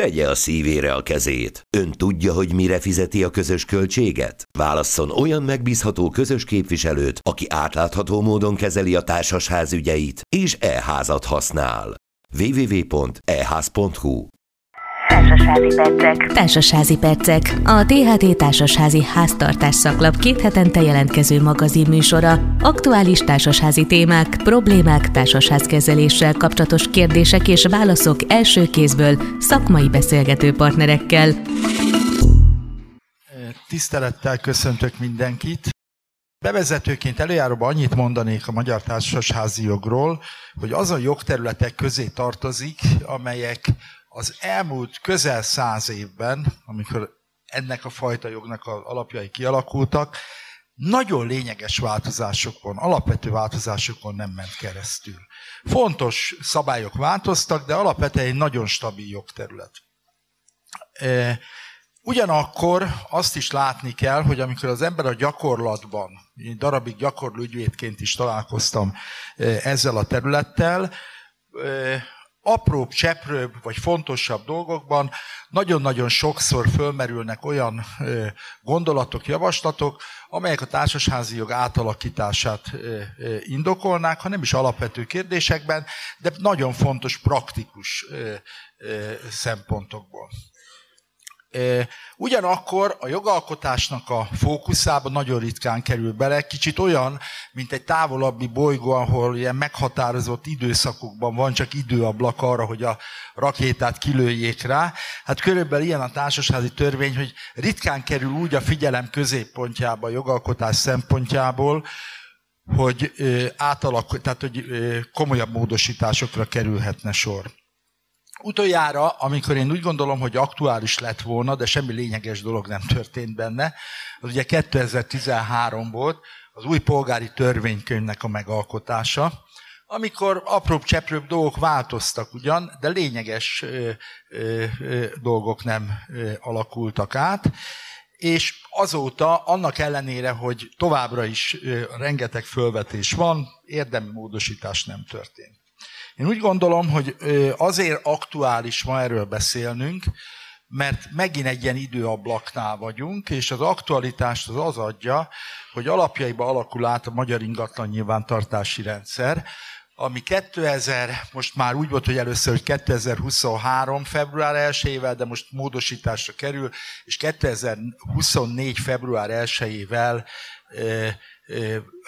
Tegye a szívére a kezét. Ön tudja, hogy mire fizeti a közös költséget? Válasszon olyan megbízható közös képviselőt, aki átlátható módon kezeli a társasház ügyeit, és e-házat használ. www.eház.hu Társasházi percek. Társasházi percek. A THT Társasházi Háztartás szaklap két hetente jelentkező magazin műsora. Aktuális társasházi témák, problémák, társasházkezeléssel kapcsolatos kérdések és válaszok első kézből szakmai beszélgető partnerekkel. Tisztelettel köszöntök mindenkit. Bevezetőként előjáróban annyit mondanék a magyar társasházi jogról, hogy azon jogterületek közé tartozik, amelyek az elmúlt közel száz évben, amikor ennek a fajta jognak az alapjai kialakultak, nagyon lényeges változásokon, alapvető változásokon nem ment keresztül. Fontos szabályok változtak, de alapvetően egy nagyon stabil jogterület. E, ugyanakkor azt is látni kell, hogy amikor az ember a gyakorlatban, én darabig gyakorló ügyvédként is találkoztam e, ezzel a területtel, e, apróbb, cseprőbb vagy fontosabb dolgokban nagyon-nagyon sokszor fölmerülnek olyan gondolatok, javaslatok, amelyek a társasházi jog átalakítását indokolnák, ha nem is alapvető kérdésekben, de nagyon fontos praktikus szempontokból. Ugyanakkor a jogalkotásnak a fókuszába nagyon ritkán kerül bele, kicsit olyan, mint egy távolabbi bolygó, ahol ilyen meghatározott időszakokban van csak időablak arra, hogy a rakétát kilőjék rá. Hát körülbelül ilyen a társasházi törvény, hogy ritkán kerül úgy a figyelem középpontjába a jogalkotás szempontjából, hogy átalakul, tehát hogy komolyabb módosításokra kerülhetne sor. Utoljára, amikor én úgy gondolom, hogy aktuális lett volna, de semmi lényeges dolog nem történt benne, az ugye 2013 volt az új polgári törvénykönyvnek a megalkotása, amikor apróbb cseprőbb dolgok változtak ugyan, de lényeges ö, ö, ö, dolgok nem ö, alakultak át, és azóta, annak ellenére, hogy továbbra is ö, rengeteg fölvetés van, érdemi módosítás nem történt. Én úgy gondolom, hogy azért aktuális ma erről beszélnünk, mert megint egy ilyen időablaknál vagyunk, és az aktualitást az az adja, hogy alapjaiba alakul át a magyar ingatlan nyilvántartási rendszer, ami 2000, most már úgy volt, hogy először, hogy 2023. február 1-ével, de most módosításra kerül, és 2024. február 1-ével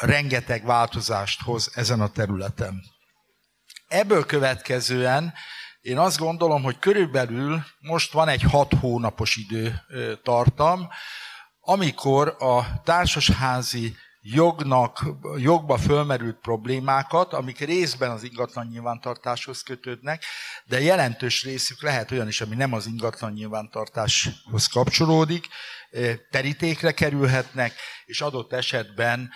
rengeteg változást hoz ezen a területen. Ebből következően én azt gondolom, hogy körülbelül most van egy hat hónapos időtartam, amikor a társasházi jognak, jogba fölmerült problémákat, amik részben az ingatlan nyilvántartáshoz kötődnek, de jelentős részük lehet olyan is, ami nem az ingatlan nyilvántartáshoz kapcsolódik, terítékre kerülhetnek, és adott esetben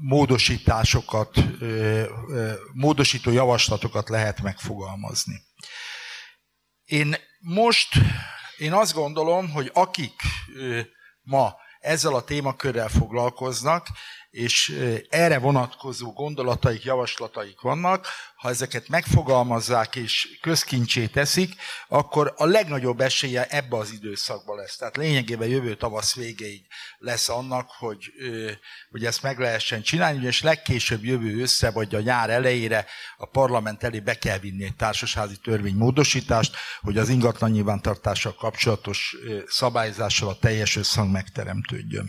módosításokat, módosító javaslatokat lehet megfogalmazni. Én most, én azt gondolom, hogy akik ma ezzel a témakörrel foglalkoznak, és erre vonatkozó gondolataik, javaslataik vannak, ha ezeket megfogalmazzák és közkincsé teszik, akkor a legnagyobb esélye ebbe az időszakban lesz. Tehát lényegében jövő tavasz végéig lesz annak, hogy, hogy ezt meg lehessen csinálni, és legkésőbb jövő össze vagy a nyár elejére a parlament elé be kell vinni egy társasházi törvénymódosítást, hogy az ingatlan nyilvántartással kapcsolatos szabályzással a teljes összhang megteremtődjön.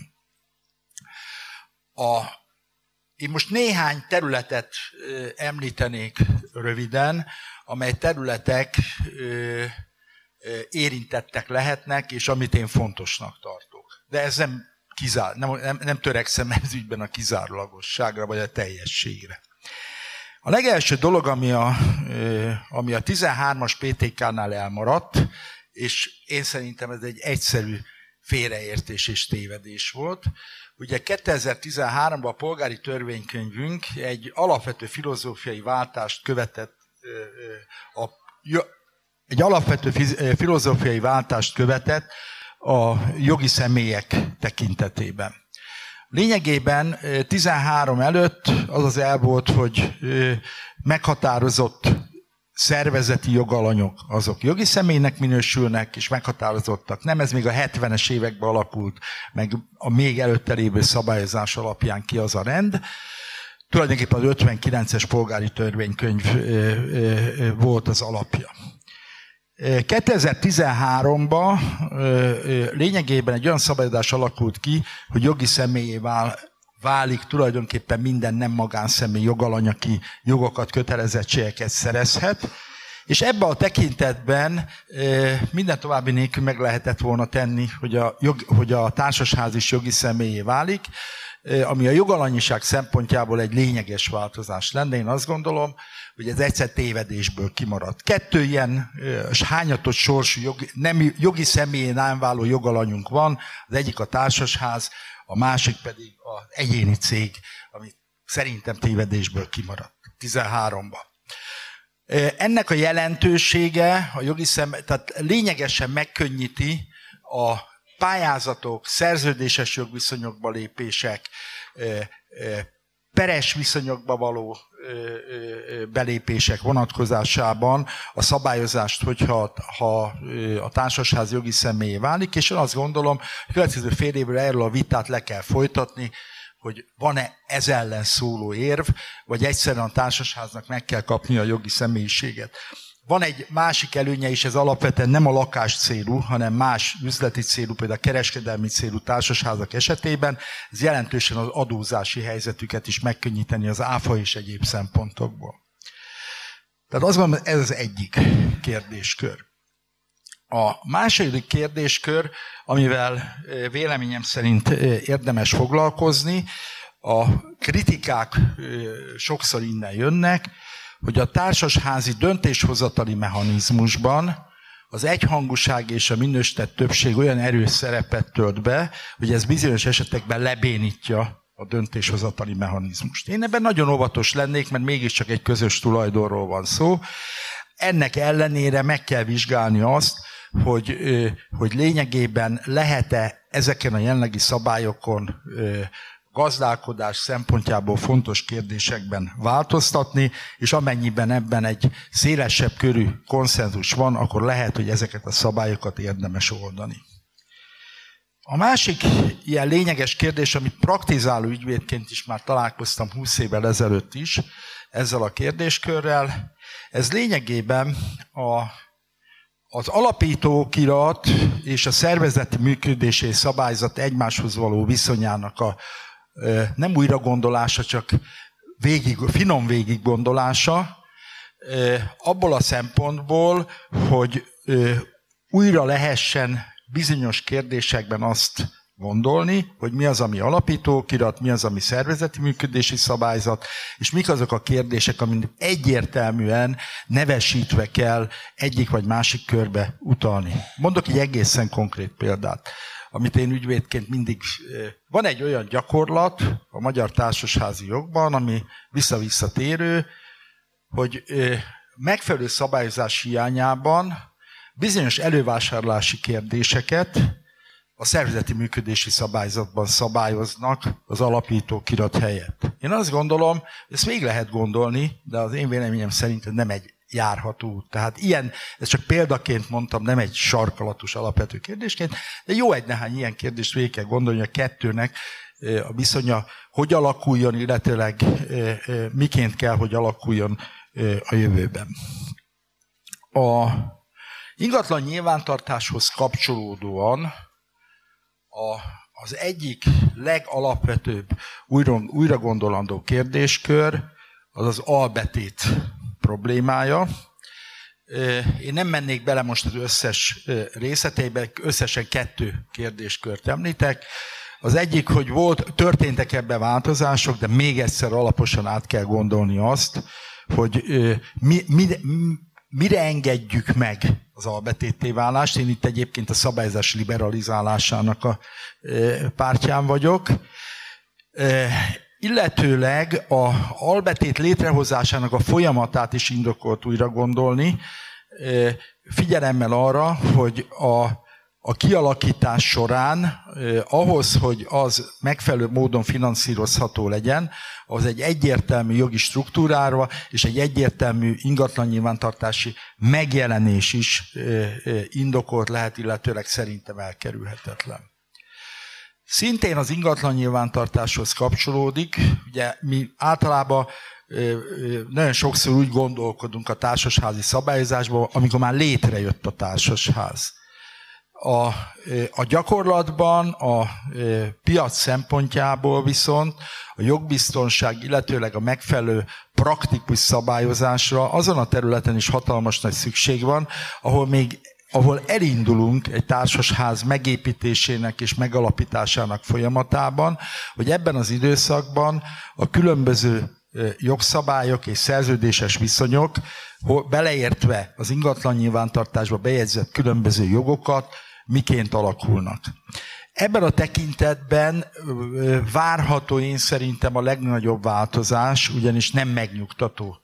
A, én most néhány területet említenék röviden, amely területek érintettek lehetnek, és amit én fontosnak tartok. De ez nem, kizár, nem, nem, nem törekszem ez ügyben a kizárólagosságra, vagy a teljességre. A legelső dolog, ami a, ami a 13-as PTK-nál elmaradt, és én szerintem ez egy egyszerű félreértés és tévedés volt, Ugye 2013-ban a polgári törvénykönyvünk egy alapvető filozófiai váltást követett, a, egy alapvető filozófiai váltást követett a jogi személyek tekintetében. Lényegében 13 előtt az az el volt, hogy meghatározott szervezeti jogalanyok, azok jogi személynek minősülnek és meghatározottak. Nem ez még a 70-es években alakult, meg a még előtte lévő szabályozás alapján ki az a rend. Tulajdonképpen az 59-es polgári törvénykönyv volt az alapja. 2013-ban lényegében egy olyan szabályozás alakult ki, hogy jogi személyé válik tulajdonképpen minden nem magánszemély jogalany, aki jogokat, kötelezettségeket szerezhet. És ebben a tekintetben minden további nélkül meg lehetett volna tenni, hogy a, jog, hogy a társasház is jogi személyé válik, ami a jogalanyiság szempontjából egy lényeges változás lenne. Én azt gondolom, hogy ez egyszer tévedésből kimaradt. Kettő ilyen hányatott sorsú jogi, nem, jogi személyén állváló jogalanyunk van, az egyik a társasház, a másik pedig az egyéni cég, ami szerintem tévedésből kimaradt 13-ban. Ennek a jelentősége a jogi szem, tehát lényegesen megkönnyíti a pályázatok, szerződéses jogviszonyokba lépések, peres viszonyokba való belépések vonatkozásában a szabályozást, hogyha ha a társasház jogi személyé válik, és én azt gondolom, a következő fél évre erről a vitát le kell folytatni, hogy van-e ez ellen szóló érv, vagy egyszerűen a társasháznak meg kell kapni a jogi személyiséget. Van egy másik előnye is, ez alapvetően nem a lakás célú, hanem más üzleti célú, például a kereskedelmi célú társasházak esetében. Ez jelentősen az adózási helyzetüket is megkönnyíteni az áfa és egyéb szempontokból. Tehát azt gondolom, ez az egyik kérdéskör. A második kérdéskör, amivel véleményem szerint érdemes foglalkozni, a kritikák sokszor innen jönnek, hogy a társasházi döntéshozatali mechanizmusban az egyhangúság és a minősített többség olyan erős szerepet tölt be, hogy ez bizonyos esetekben lebénítja a döntéshozatali mechanizmust. Én ebben nagyon óvatos lennék, mert mégiscsak egy közös tulajdonról van szó. Ennek ellenére meg kell vizsgálni azt, hogy, hogy lényegében lehet-e ezeken a jelenlegi szabályokon gazdálkodás szempontjából fontos kérdésekben változtatni, és amennyiben ebben egy szélesebb körű konszenzus van, akkor lehet, hogy ezeket a szabályokat érdemes oldani. A másik ilyen lényeges kérdés, amit praktizáló ügyvédként is már találkoztam 20 évvel ezelőtt is ezzel a kérdéskörrel, ez lényegében a, az alapítókirat és a szervezeti működési szabályzat egymáshoz való viszonyának a nem újra gondolása, csak végig, finom végig gondolása, abból a szempontból, hogy újra lehessen bizonyos kérdésekben azt gondolni, hogy mi az, ami alapítókirat, mi az, ami szervezeti működési szabályzat, és mik azok a kérdések, amit egyértelműen nevesítve kell egyik vagy másik körbe utalni. Mondok egy egészen konkrét példát amit én ügyvédként mindig... Van egy olyan gyakorlat a magyar társasházi jogban, ami vissza-visszatérő, hogy megfelelő szabályozás hiányában bizonyos elővásárlási kérdéseket a szervezeti működési szabályzatban szabályoznak az alapító kirat helyett. Én azt gondolom, ezt még lehet gondolni, de az én véleményem szerint nem egy járható. Tehát ilyen, ez csak példaként mondtam, nem egy sarkalatos alapvető kérdésként, de jó egy nehány ilyen kérdést végig kell gondolni, a kettőnek a viszonya hogy alakuljon, illetőleg miként kell, hogy alakuljon a jövőben. A ingatlan nyilvántartáshoz kapcsolódóan a, az egyik legalapvetőbb újra, újra gondolandó kérdéskör az az albetét problémája. Én nem mennék bele most az összes részleteibe, összesen kettő kérdéskört említek. Az egyik, hogy volt, történtek ebben változások, de még egyszer alaposan át kell gondolni azt, hogy mi, mi, mire engedjük meg az albetété válást. Én itt egyébként a szabályzás liberalizálásának a pártján vagyok illetőleg a albetét létrehozásának a folyamatát is indokolt újra gondolni, figyelemmel arra, hogy a a kialakítás során ahhoz, hogy az megfelelő módon finanszírozható legyen, az egy egyértelmű jogi struktúrára és egy egyértelmű ingatlan nyilvántartási megjelenés is indokolt lehet, illetőleg szerintem elkerülhetetlen. Szintén az ingatlan nyilvántartáshoz kapcsolódik, ugye mi általában nagyon sokszor úgy gondolkodunk a társasházi szabályozásban, amikor már létrejött a társasház. A, a gyakorlatban, a piac szempontjából viszont a jogbiztonság, illetőleg a megfelelő praktikus szabályozásra azon a területen is hatalmas nagy szükség van, ahol még ahol elindulunk egy társasház megépítésének és megalapításának folyamatában, hogy ebben az időszakban a különböző jogszabályok és szerződéses viszonyok, beleértve az ingatlan nyilvántartásba bejegyzett különböző jogokat, miként alakulnak. Ebben a tekintetben várható én szerintem a legnagyobb változás, ugyanis nem megnyugtató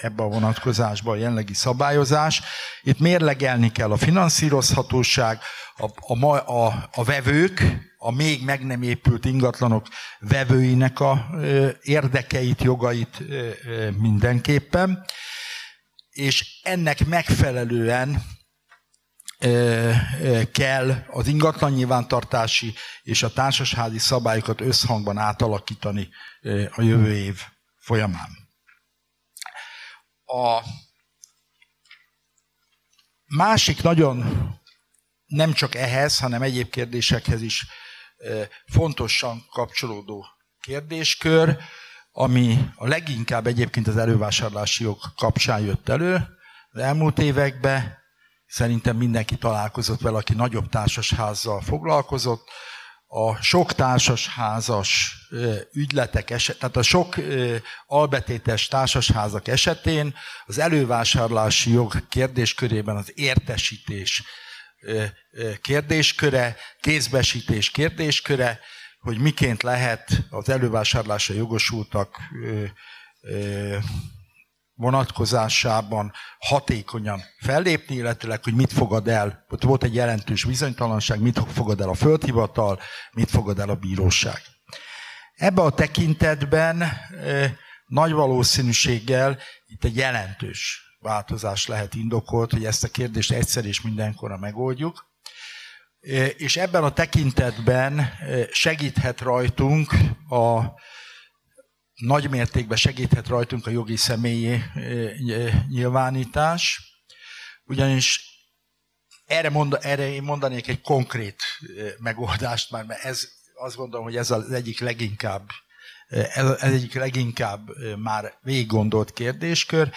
ebben a vonatkozásban a jelenlegi szabályozás. Itt mérlegelni kell a finanszírozhatóság, a, a, a, a vevők, a még meg nem épült ingatlanok vevőinek a érdekeit, jogait mindenképpen, és ennek megfelelően kell az ingatlan nyilvántartási és a társasházi szabályokat összhangban átalakítani a jövő év folyamán. A másik nagyon nem csak ehhez, hanem egyéb kérdésekhez is fontosan kapcsolódó kérdéskör, ami a leginkább egyébként az elővásárlási jog kapcsán jött elő. Az elmúlt években szerintem mindenki találkozott vele, aki nagyobb társasházzal foglalkozott. A sok társasházas ügyletek eset, tehát a sok albetétes társasházak esetén az elővásárlási jog kérdéskörében az értesítés kérdésköre, kézbesítés kérdésköre, hogy miként lehet az elővásárlásra jogosultak vonatkozásában hatékonyan fellépni, illetőleg, hogy mit fogad el, ott volt egy jelentős bizonytalanság, mit fogad el a földhivatal, mit fogad el a bíróság. Ebben a tekintetben nagy valószínűséggel itt egy jelentős változás lehet indokolt, hogy ezt a kérdést egyszer és mindenkorra megoldjuk. És ebben a tekintetben segíthet rajtunk a nagy mértékben segíthet rajtunk a jogi személyi nyilvánítás, ugyanis erre, mond, erre én mondanék egy konkrét megoldást már, mert ez, azt gondolom, hogy ez az egyik leginkább, ez, egyik leginkább már végig gondolt kérdéskör.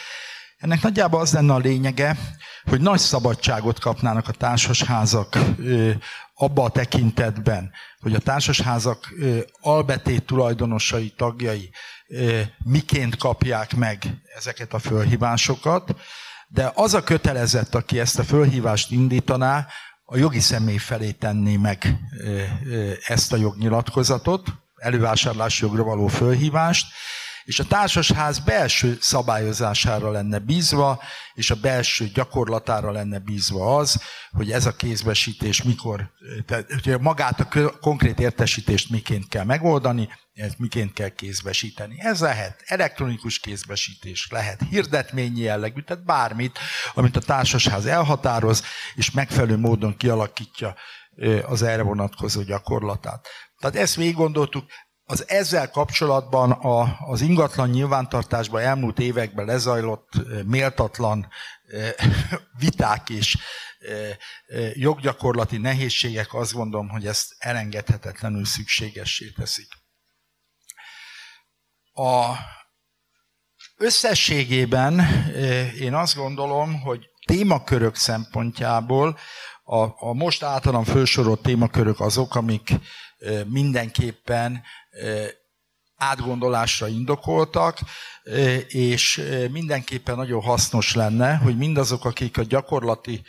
Ennek nagyjából az lenne a lényege, hogy nagy szabadságot kapnának a társasházak abba a tekintetben, hogy a társasházak albetét tulajdonosai, tagjai miként kapják meg ezeket a fölhívásokat, de az a kötelezett, aki ezt a fölhívást indítaná, a jogi személy felé tenné meg ezt a jognyilatkozatot, elővásárlási jogra való fölhívást, és a társasház belső szabályozására lenne bízva, és a belső gyakorlatára lenne bízva az, hogy ez a kézbesítés mikor, tehát magát a konkrét értesítést miként kell megoldani, ezt miként kell kézbesíteni. Ez lehet elektronikus kézbesítés, lehet hirdetményi jellegű, tehát bármit, amit a társasház elhatároz, és megfelelő módon kialakítja az erre vonatkozó gyakorlatát. Tehát ezt végig gondoltuk, az ezzel kapcsolatban a, az ingatlan nyilvántartásban elmúlt években lezajlott méltatlan viták és joggyakorlati nehézségek azt gondolom, hogy ezt elengedhetetlenül szükségessé teszik. A összességében én azt gondolom, hogy témakörök szempontjából a, a most általam felsorolt témakörök azok, amik mindenképpen átgondolásra indokoltak, és mindenképpen nagyon hasznos lenne, hogy mindazok, akik a gyakorlati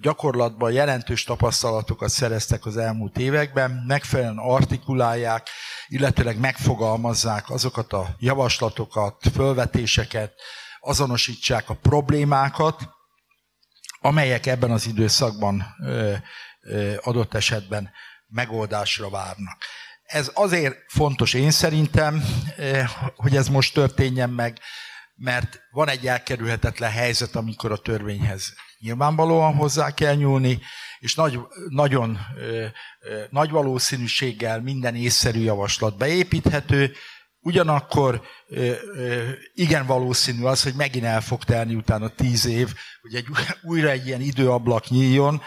gyakorlatban jelentős tapasztalatokat szereztek az elmúlt években, megfelelően artikulálják, illetőleg megfogalmazzák azokat a javaslatokat, fölvetéseket, azonosítsák a problémákat, amelyek ebben az időszakban adott esetben megoldásra várnak. Ez azért fontos én szerintem, hogy ez most történjen meg, mert van egy elkerülhetetlen helyzet, amikor a törvényhez nyilvánvalóan hozzá kell nyúlni, és nagy, nagyon ö, ö, nagy valószínűséggel minden észszerű javaslat beépíthető, ugyanakkor igen valószínű az, hogy megint el fog telni utána tíz év, hogy egy, újra egy ilyen időablak nyíljon,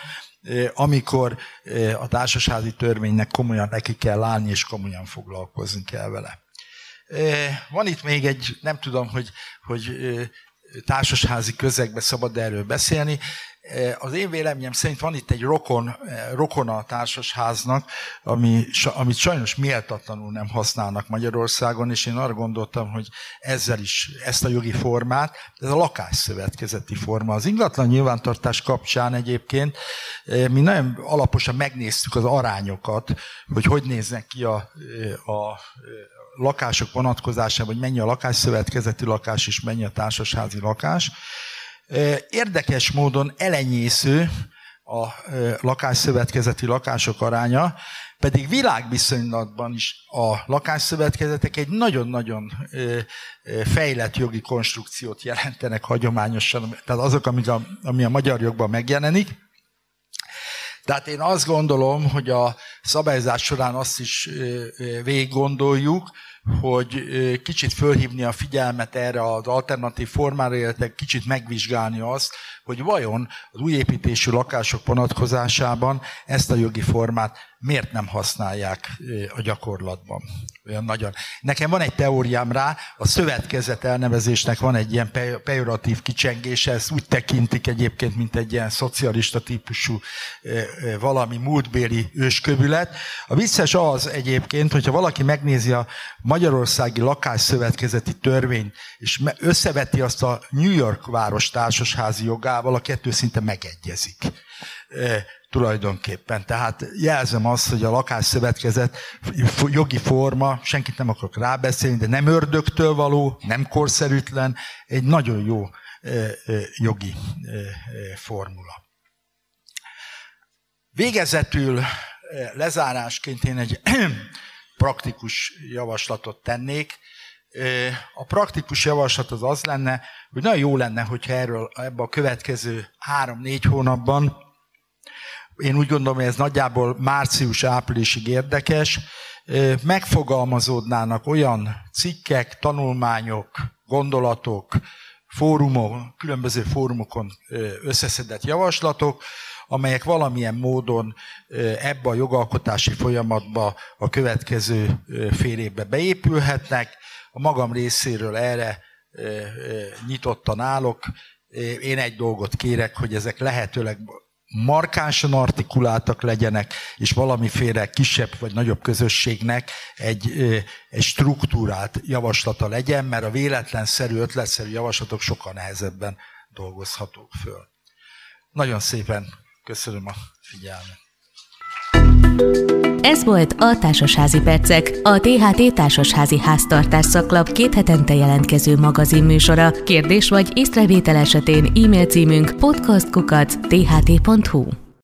amikor a társasházi törvénynek komolyan neki kell állni, és komolyan foglalkozni kell vele. Van itt még egy, nem tudom, hogy, hogy társasházi közegbe szabad erről beszélni. Az én véleményem szerint van itt egy rokon, rokona a társasháznak, ami, amit sajnos méltatlanul nem használnak Magyarországon, és én arra gondoltam, hogy ezzel is ezt a jogi formát, ez a lakásszövetkezeti forma. Az ingatlan nyilvántartás kapcsán egyébként mi nagyon alaposan megnéztük az arányokat, hogy hogy néznek ki a, a lakások vonatkozásában, hogy mennyi a lakásszövetkezeti lakás és mennyi a társasházi lakás. Érdekes módon elenyésző a lakásszövetkezeti lakások aránya, pedig világviszonylatban is a lakásszövetkezetek egy nagyon-nagyon fejlett jogi konstrukciót jelentenek hagyományosan, tehát azok, amik a, ami a magyar jogban megjelenik. Tehát én azt gondolom, hogy a szabályzás során azt is végig gondoljuk, hogy kicsit fölhívni a figyelmet erre az alternatív formára, illetve kicsit megvizsgálni azt, hogy vajon az új építésű lakások vonatkozásában ezt a jogi formát miért nem használják a gyakorlatban olyan nagyon. Nekem van egy teóriám rá, a szövetkezet elnevezésnek van egy ilyen pejoratív kicsengése, ezt úgy tekintik egyébként, mint egy ilyen szocialista típusú valami múltbéli őskövület. A vicces az egyébként, hogyha valaki megnézi a Magyarországi Lakásszövetkezeti Törvényt, és összeveti azt a New York város társasházi jogával, a kettő szinte megegyezik tulajdonképpen. Tehát jelzem azt, hogy a lakásszövetkezet jogi forma, senkit nem akarok rábeszélni, de nem ördögtől való, nem korszerűtlen, egy nagyon jó jogi formula. Végezetül lezárásként én egy praktikus javaslatot tennék. A praktikus javaslat az az lenne, hogy nagyon jó lenne, hogyha erről ebbe a következő három-négy hónapban én úgy gondolom, hogy ez nagyjából március-áprilisig érdekes, megfogalmazódnának olyan cikkek, tanulmányok, gondolatok, fórumok, különböző fórumokon összeszedett javaslatok, amelyek valamilyen módon ebbe a jogalkotási folyamatba a következő fél évbe beépülhetnek. A magam részéről erre nyitottan állok. Én egy dolgot kérek, hogy ezek lehetőleg markánsan artikuláltak legyenek, és valamiféle kisebb vagy nagyobb közösségnek egy, egy struktúrált javaslata legyen, mert a véletlenszerű, ötletszerű javaslatok sokkal nehezebben dolgozhatók föl. Nagyon szépen köszönöm a figyelmet. Ez volt a Társasházi Percek, a THT Társasházi Háztartás szaklap két hetente jelentkező magazinműsora. Kérdés vagy észrevétel esetén e-mail címünk podcastkukac.tht.hu